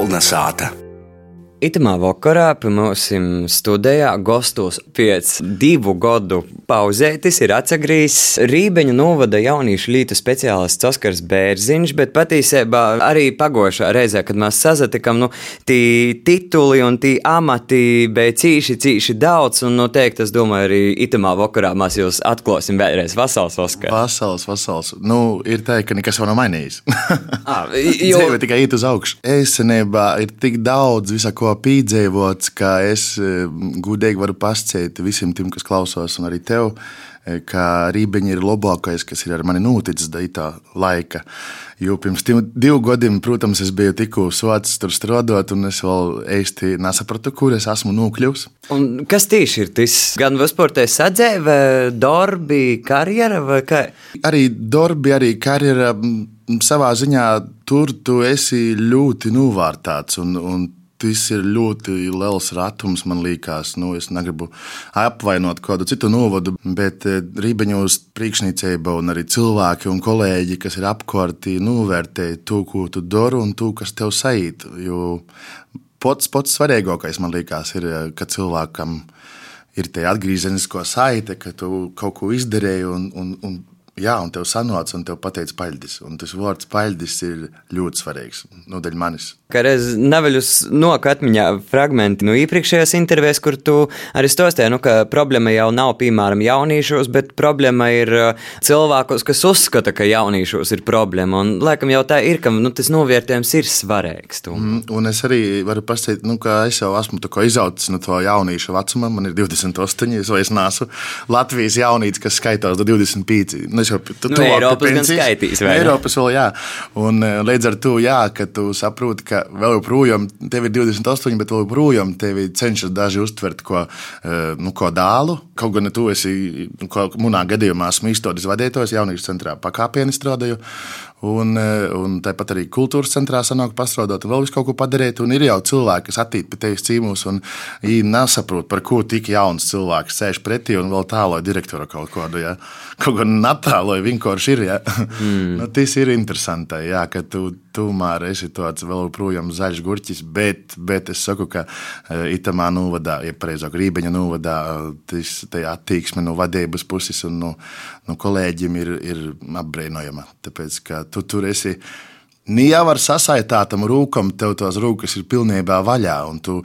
kalna sāta. Itamā vakarā pie mums studijā gastos pēc divu gadu pauzētis ir atsagrījis Rībeņa novada jauniešu lītu speciālists Oskars Bērziņš, bet patiesībā arī pagošā reizē, kad mēs sazatikam, nu, tī tituli un tī amati bija cīši, cīši daudz, un noteikti, es domāju, arī itamā vakarā mēs jūs atklāsim vēlreiz. Vasals, Oskar. Vasals, vasals. Nu, ir tā, ka nekas vēl nav mainījies. Ah, jo... jo, Dzīve tikai iet uz augšu. Esenībā ir tik daudz visā ko pīdzēvots, ka es eh, gudīgi varu pasciet visiem tiem, kas klausās, un arī tev, eh, ka rībeņi ir labākais, kas ir ar mani noticis daitā laika. Jo pirms diviem gadiem, protams, es biju tikko sots tur strādāt, un es vēl īsti nesapratu, kur es esmu nokļuvis. kas tieši ir tas? Gan vispārtē sadzēve, darbi, karjera vai kā? Arī darbi, arī karjera savā ziņā tur tu esi ļoti novārtāts. Un, un Tas ir ļoti liels ratums, man liekas. Nu, es negribu apvainot kādu citu novadu, bet eh, Rībeņos priekšniecība un arī cilvēki un kolēģi, kas ir apkārt, novērtē to, ko tu dari un to, kas tev sajūt. Jo pats, pats svarīgākais man liekas, ir, eh, ka cilvēkam ir tā atgriezeniskā saite, ka tu kaut ko izdarīji un, un, un Jā, un tev sanāca, un tev pateica paļģis. Un tas vārds paļģis ir ļoti svarīgs. Nu, daļa manis. Kā reiz nevaļus noka atmiņā fragmenti no iepriekšējās intervijas, kur tu arī stostīji, nu, ka problēma jau nav, piemēram, jauniešos, bet problēma ir uh, cilvēkos, kas uzskata, ka jauniešos ir problēma. Un, laikam, jau tā ir, ka nu, tas novērtējums ir svarīgs. Tu. Mm, un es arī varu pastāstīt, nu, ka es jau esmu izaucis no to jauniešu vecuma. Man ir 28, es vairs neesmu Latvijas jaunīts, kas skaitās do 25. Nu, es jau tu, Nu, Eiropas gan skaitīs, vai ne? Eiropas vēl, jā. Un eh, līdz ar to, jā, ka tu saproti, ka vēl joprojām tev ir 28, bet vēl joprojām tevi cenšas daži uztvert ko, eh, nu, ko dālu. Kaut gan tu esi, nu, ko manā gadījumā esmu izstādes vadītājs, jauniešu centrā pakāpieni strādāju. Un, eh, un tāpat arī kultūras centrā sanāk pastrādāt, vēl visu kaut ko padarīt. Un ir jau cilvēki, kas attīst pie tevis cīmus, un nesaprot, par ko tik jauns cilvēks sēž pretī un vēl tāloja direktora kaut kādu. Ja? Kaut gan natāloja vienkārši ir. Ja? Mm. nu, tas ir interesanti, ja? ka tu tomēr esi tāds vēl joprojām zaļš gurķis, bet, bet es saku, ka uh, itamā novadā, ja pareizāk rībeņa novadā, uh, tas attieksme no vadības puses un no, no kolēģiem ir, ir apbrīnojama. Tāpēc, ka tu tur esi. Jau ar sasaitātam rūkam, tev tās rūkas ir pilnībā vaļā, un tu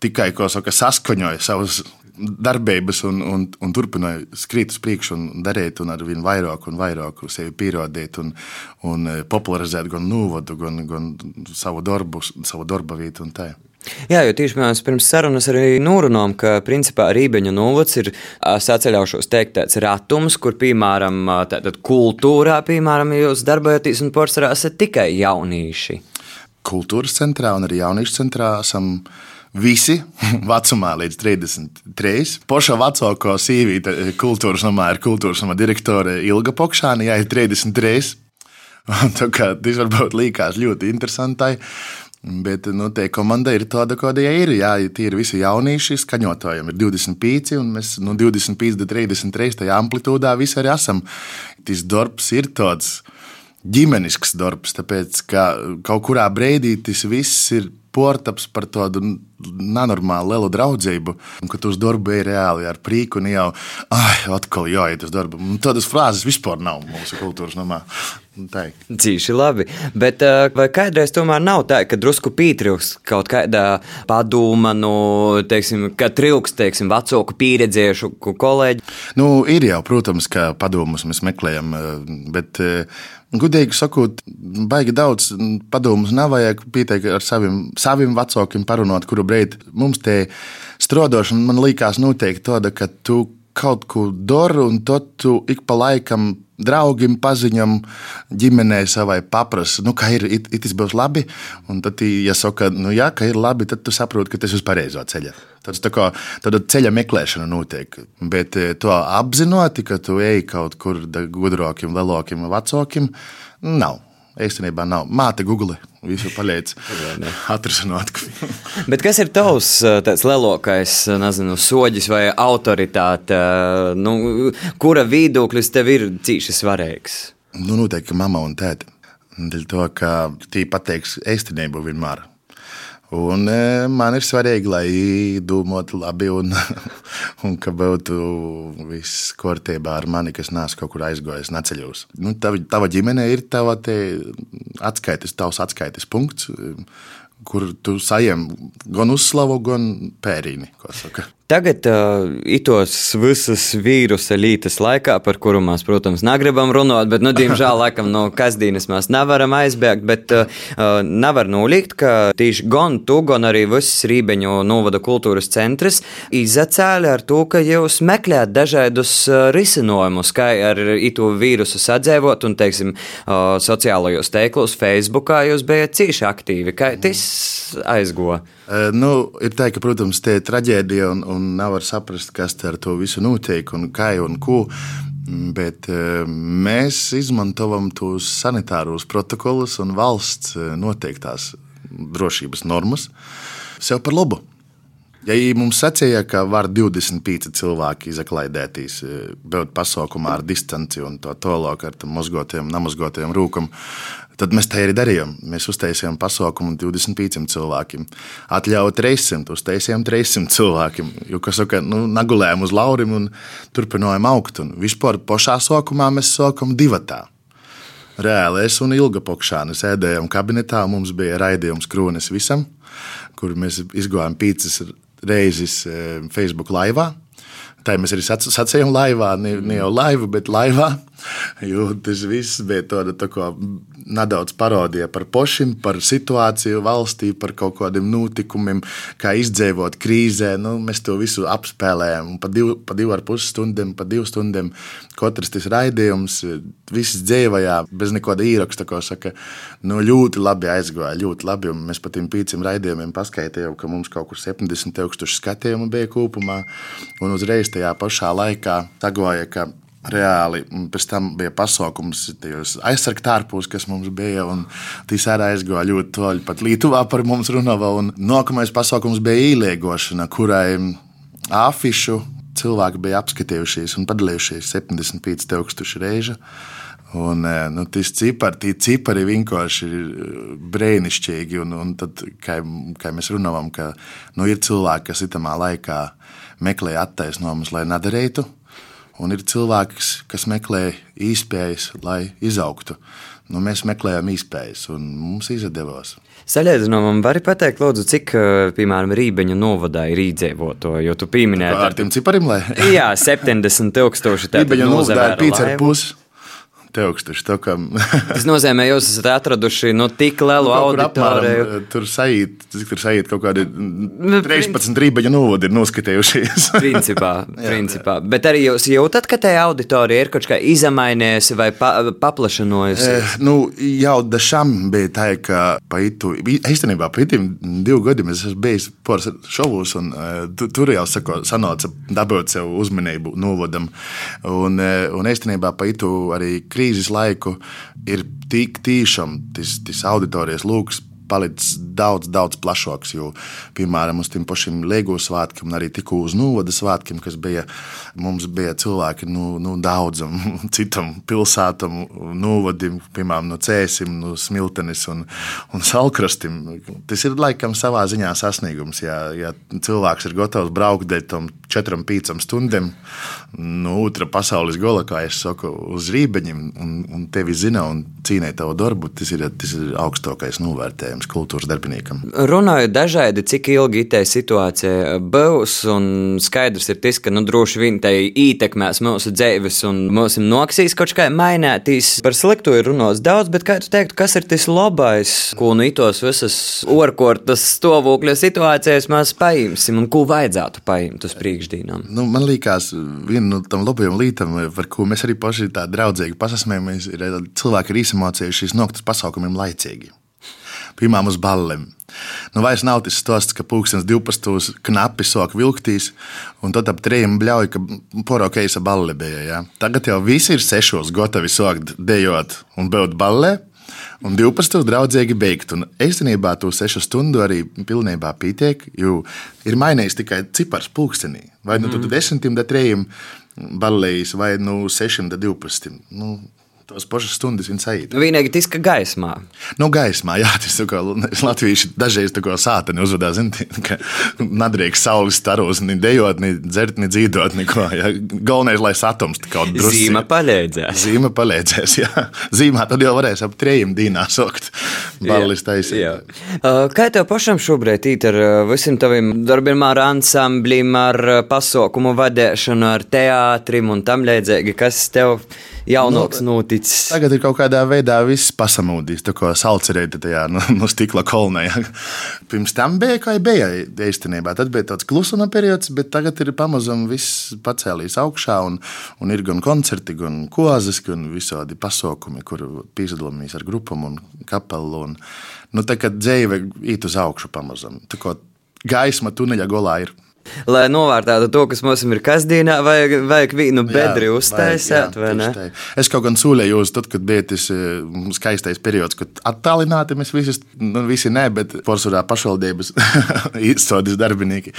tikai saka, saskaņoji savus darbības un, un, un turpināja skrīt uz priekšu un darīt, un ar vien vairāk un vairāk sevi pierādīt un, un popularizēt gan novadu, gan, gan savu darbu, savu darba vietu un tā. Jā, jo tieši mēs pirms sarunas arī norunājām, ka principā Rībeņa novads ir saceļaušos teikt tāds ratums, kur, piemēram, tātad kultūrā, piemēram, jūs darbojaties un porcelā esat tikai jaunieši. Kultūras centrā un arī jauniešu centrā esam visi vecumā līdz 33. Poša vecāko sīvīte kultūras namā ir kultūras namā direktore Ilga Pokšāna, jā, ir 33. Un tā kā tas varbūt līkās ļoti interesantai. Bet nu, tā komanda ir tāda, kāda ir. Jā, tie ir visi jaunieši, skaņotājiem ir 25, un mēs no 25 līdz 33 tajā amplitūdā visi arī esam. Tas darbs ir tāds ģimenisks darbs, tāpēc ka kaut kurā brīdī tas viss ir portaps par tādu nenormālu lielu draudzību, un ka tu uz darbu ej reāli ar prieku, un jau, ah, atkal jāiet uz darbu. Tādas frāzes vispār nav mūsu kultūras namā. Cīši labi. Bet vai kādreiz tomēr nav tā, ka drusku pietrūks kaut kāda padoma, nu, teiksim, ka trūks, teiksim, vecāku pieredzējušu kolēģi? Nu, ir jau, protams, ka padomus mēs meklējam, bet, gudīgi sakot, baigi daudz padomus nav vajag pieteikt ar saviem, saviem vecākiem parunāt, kuru brīdi mums te strādāšana, man liekas, noteikti tāda, ka tu kaut ko dari, un tad tu ik pa laikam draugam, paziņam, ģimenei savai paprasti, nu, ka ir it, it būs labi. Un tad, ja saka, nu, jā, ka ir labi, tad tu saproti, ka tas ir uz pareizo ceļa. Tad tā kā tāda ceļa meklēšana notiek. Bet to apzināti, ka tu ej kaut kur gudrākiem, lielākiem, vecākiem, nav. Īstenībā nav. Māte Google visu paliec atrisināt. Bet kas ir tavs tāds lielākais, nezinu, soģis vai autoritāte, nu, kura viedoklis tev ir cīši svarīgs? Nu, noteikti mamma un tēti. Dēļ to, ka tie pateiks īstenību vienmēr. Un e, man ir svarīgi, lai domātu labi un, un ka būtu viss kārtībā ar mani, kas nāc kaut kur aizgājis, neceļos. Nu, tava, tava ģimene ir tava atskaites, tavs atskaites punkts, kur tu saņem gan uzslavu, gan pērīni. Tagad, uh, itos visas vīrusa lītas laikā, par kuru mēs, protams, negribam runāt, bet, nu, diemžēl, laikam, no kasdienas mēs nevaram aizbēgt, bet uh, nevar nolikt, ka tieši gan tu, gan arī viss Rībeņu novada kultūras centrs izacēla ar to, ka jūs meklējat dažādus risinājumus, kā ar ito vīrusu sadzēvot, un, teiksim, uh, sociālajos teiklos, Facebookā jūs bijat cīši aktīvi. Kā tas aizgo? Uh, nu, ir tā, ka, protams, tie ir traģēdija un, un nevar saprast, kas ar to visu notiek un kā un ko. Bet uh, mēs izmantojam tos sanitāros protokolus un valsts uh, noteiktās drošības normas sev par labu. Ja mums sacīja, ka var 25 cilvēki izaklaidēties, būt pasaukumā ar distanci un to tālāk ar mazgotiem, namazgotiem rūkam, Tad mēs tā arī darījām. Mēs uztaisījām pasaukumu 25 cilvēkiem. Atļauju 300, uztaisījām 300 cilvēkiem. Jo, kas saka, nu, nagulējām uz laurim un turpinājām augt. Un vispār pašā sākumā mēs sākam divatā. Reāli es un Ilga Pokšāne sēdējām kabinetā. Mums bija raidījums Kronis visam, kur mēs izgājām pīcis reizes eh, Facebook laivā. Tā mēs arī sacījām laivā, ne, ne jau laivu, bet laivā. Jo tas viss bija tāda tā kā nedaudz parodija par pošiem, par situāciju valstī, par kaut kādiem notikumiem, kā izdzīvot krīzē. Nu, mēs to visu apspēlējām. Pa divu, pa divu ar pus stundām, pa divu stundām katrs tas raidījums, viss dzīvojā bez nekāda īraksta, ko saka, nu, ļoti labi aizgāja, ļoti labi. Un mēs pat tiem pīciem raidījumiem paskaidrojām, ka mums kaut kur 70 tūkstoši skatījumu bija kopumā, un uzreiz tajā pašā laikā sagāja, ka reāli. Pēc tam bija pasākums, aizsardzības tārpūs, kas mums bija. Tas arī aizgāja ļoti toļi. Pat Lietuvā par mums runāja. Nākamais pasākums bija īliegošana, kurai afišu cilvēki bija apskatījušies un padalījušies 75,000 reižu. Un, e, nu, tas cipari, tie cipari vienkārši ir e, brīnišķīgi. Un, un tad, kā, kā mēs runājam, ka nu, ir cilvēki, kas itamā laikā meklē attaisnojumus, lai nedarītu un ir cilvēks, kas meklē īspējas, lai izaugtu. Nu, mēs meklējām īspējas, un mums izdevās. Saļēdzinājumam, var pateikt, lūdzu, cik, eh, piemēram, Rībeņa novadā ir īdzīvoto, jo tu pieminēji ar tiem cipariem, lai? jā, 70 tūkstoši. Rībeņa novadā ir 5,5 teukšķis. Tas nozīmē, jūs esat atraduši nu, tik lielu nu, auditoriju. Eh, tur saīt, cik tur saīt kaut kādi 13 nu, rībaņa novadi ir noskatījušies. principā, principā. Bet arī jūs jūtat, ka tajā auditorija ir kaut kā izmainījusi vai pa, paplašinājusi? Eh, nu, jau dažam bija tā, ka paitu, īstenībā paitim divu gadiem es esmu bijis poras šovos, un uh, tu, tur jau sako, sanāca dabūt sev uzmanību novadam. Un, uh, un īstenībā paitu arī krīt krīzes laiku ir tik tiešām tas, tas auditorijas lūks palicis daudz, daudz plašāks. Jo, piemēram, uz tiem pašiem Liego svētkiem, arī tikko uz Nūvada svētkiem, kas bija, mums bija cilvēki nu, nu, daudzam citam pilsētam, Nūvadim, piemēram, no Cēsim, no Smiltenes un, un Salkrastim. Tas ir laikam savā ziņā sasniegums. Ja, ja cilvēks ir gatavs braukt dēļ tam četrām, piecām stundām no otra pasaules gala, kā es saku, uz rībeņiem, un, un tevi zina un cīnē tavu darbu, tas ir, tas ir augstākais novērtējums kultūras darbiniekam. Runājot dažādi, cik ilgi tā situācija būs, un skaidrs ir tas, ka nu, droši vien tai ietekmēs mūsu dzīves un mūsu noksīs kaut kā mainētīs. Par slikto ir runāts daudz, bet kā tu teiktu, kas ir tas labais, ko nu itos visas orkortas stāvokļa situācijas mēs paimsim un ko vajadzētu paimt uz priekšdīnām? Nu, man liekas, viena no tam labajām lietām, par ko mēs arī paši tā draudzīgi pasasmējamies, ir cilvēki ir īsamācījušies noktas pasaukumiem laicīgi pirmām uz ballēm. Nu, vairs nav tas stāsts, ka pūkstens 12. knapi sāk vilktīs, un tad ap trījiem bļauj, ka porokeisa balle bija. Ja? Tagad jau visi ir sešos gatavi sākt dejot un būt ballē. Un 12. draudzīgi beigt. Un īstenībā to 6 stundu arī pilnībā pietiek, jo ir mainījis tikai cipars pulkstenī. Vai nu mm. tu 10, 3 ballējas, vai nu 6, 12. Nu, tos pašas stundas viņa sajūt. Vienīgi tas, ka gaismā. Nu, gaismā, jā, tas kā latvieši dažreiz tā kā sāteni uzvedās, ka nedrīkst saules staros, ni dejot, ni dzert, ni dzīvot. Galvenais, lai satums kaut drusku. Zīme palīdzēs. Zīme palīdzēs, jā. Zīmā tad jau varēs ap trījiem dīnā sokt. Ballis taisīt. Kā tev pašam šobrīd īt ar visiem taviem darbiem, ar ansamblim, ar pasaukumu vadēšanu, ar teātrim un tam līdzīgi, kas tev jaunoks nu, noticis. Tagad ir kaut kādā veidā viss pasamūdījis, tā kā salcerēta tajā no, no stikla kolonē. Pirms tam bija kā bija īstenībā. Tad bija tāds klusuma periods, bet tagad ir pamazām viss pacēlījis augšā un, un ir gan koncerti, gan kozas, gan visādi pasaukumi, kur piesadalāmies ar grupām un kapelu. Un, nu, tā kā dzīve īt uz augšu pamazām. Tā kā gaisma tuneļa golā ir lai novērtētu to, kas mums ir kasdienā, vajag, vajag vīnu bedri uztaisīt? Es kaut gan sūlēju uz, tad, kad bija tas eh, skaistais periods, kad attālināti mēs visi, nu, visi ne, bet porcelāna pašvaldības izstrādes darbinieki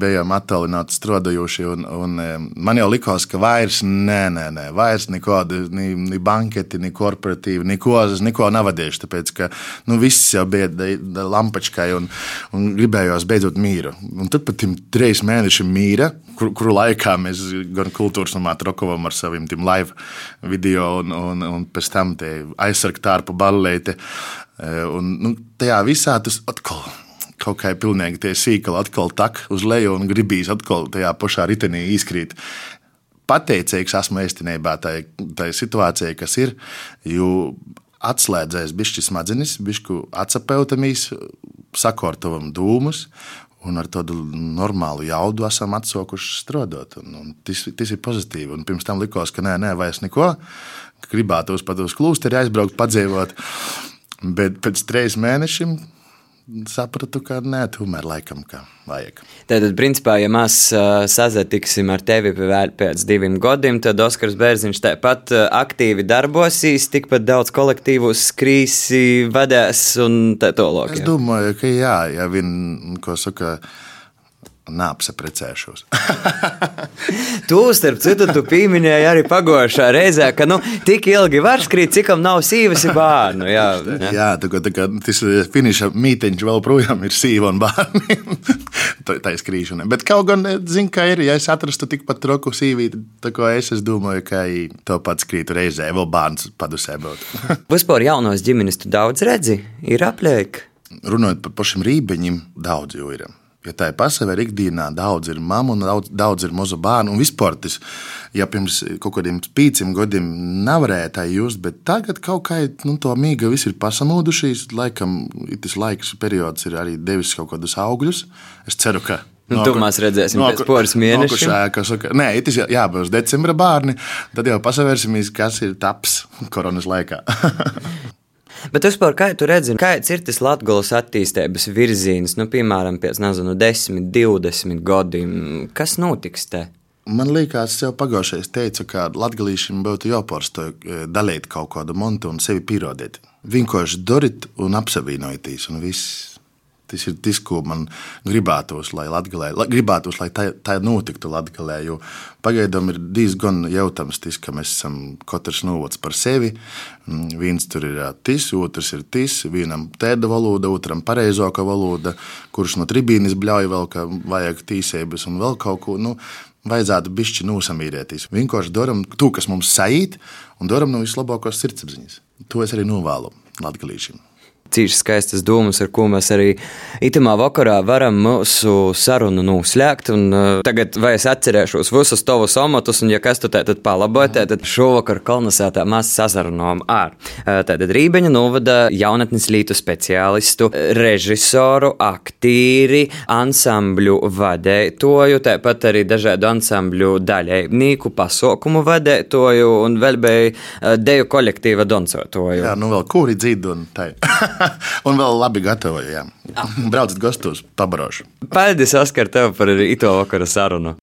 bijām attālināti strādājoši, un, un eh, man jau likās, ka vairs, nē, nē, nē vairs nekādi, ni, ni banketi, ni korporatīvi, neko, neko navadījuši, tāpēc, ka, nu, viss jau bija lampačkai un, un gribējos beidzot mīru. Un tad pat tiem trīs trīs mēneši mīra, kur, kuru laikā mēs gan kultūras namā trokovam ar saviem live video un, un, un pēc tam aizsargtārpu ballēti. E, un, nu, tajā visā tas atkal kaut kā pilnīgi tie sīkali atkal tak uz leju un gribīs atkal tajā pašā ritenī izkrīt. Pateicīgs esmu īstenībā tai, tai situācijai, kas ir, jo atslēdzēs bišķi smadzenes, bišķi atsapeutamies, sakortovam dūmus Un ar tādu normālu jaudu esam atsaukuši strādāt. Un, un tas, tas ir pozitīvi. Un pirms tam likās, ka nē, nē, vairs neko. Gribētu pat uz klūsteri aizbraukt, padzīvot. Bet pēc trīs mēnešiem sapratu, ka nē, tomēr laikam, ka vajag. Tātad, principā, ja mēs uh, sazatiksim ar tevi pēc diviem gadiem, tad Oskars Bērziņš tāpat uh, aktīvi darbosīs, tikpat daudz kolektīvus skrīsi, vadēs un tā tālāk. Es domāju, ka jā, ja vien, ko saka, neapseprecēšos. tu, starp citu, tu pieminēji arī pagājušā reizē, ka nu, tik ilgi var skrīt, cikam nav sīvas bērnu. Jā, jā. jā tā, tā kā tas finiša mīteņš vēl projām ir sīva un bērni. tā ir skrīšana. Bet kaut gan, zinu, ka ir, ja es atrastu tikpat troku sīvīti, tā kā es, es domāju, ka to pats krītu reizē, vēl bērns padusē būtu. Vispār jaunos ģimenes tu daudz redzi, ir apliek. Runājot par pašiem rībeņiem, daudz jau ir. Ja tā ir pasaule, ikdienā daudz ir mammu un daudz, daudz ir mazu bērnu. Un vispār ja pirms kaut kādiem pīciem gadiem nevarēja tā just, bet tagad kaut kā nu, to mīga viss ir pasamūdušies. Laikam tas laiks periods ir arī devis kaut kādus augļus. Es ceru, ka Nu, Tur mēs redzēsim, no, pēc poras mēnešiem. No, saka, nē, tas jā, jābūt decembra bērni, tad jau pasavērsimies, kas ir taps koronas laikā. Bet vispār, kā tu redzi, kāds ir tas latgulas attīstības virziens, nu, piemēram, pēc, nezinu, 10, 20 gadiem, kas notiks te? Man liekas, jau pagājušajā teicu, ka latgadījušiem būtu jāpārsta e, dalīt kaut kādu montu un sevi pierādīt. Vienkārši dariet un apsavienojieties, un viss Tas ir tas, ko man gribētos, lai, Latgalē, gribētos, lai tā, tā notiktu Latvijā. Jo pagaidām ir diezgan jautams, tas, ka mēs esam katrs novots par sevi. Mm, viens tur ir tas, otrs ir tas, vienam tēda valoda, otram pareizākā valoda, kurš no tribīnes bļauj vēl, ka vajag tīsības un vēl kaut ko. Nu, Vajadzētu bišķi nosamīrēties. Vienkārši darām to, kas mums sajūt, un darām no vislabākās sirdsapziņas. To es arī novēlu Latvijam cīši skaistas domas, ar ko mēs arī itamā vakarā varam mūsu sarunu noslēgt. Un, uh, tagad vai es atcerēšos visus tavus amatus, un ja kas tu te tad palaboji, tad šovakar kolonizētā mēs sazarunājam ar uh, tātad Rībeņa novada jaunatnes lītu speciālistu, režisoru, aktīri, ansambļu vadētoju, tāpat arī dažādu ansambļu daļēnīku pasaukumu vadētoju un vēl bija uh, deju kolektīva doncotoju. Jā, nu vēl kuri dzīdu un tā. un vēl labi gatavoju. Jā. Braucat gastos, pabarošu. Paldies, Oskar, tev par ito vakara sarunu.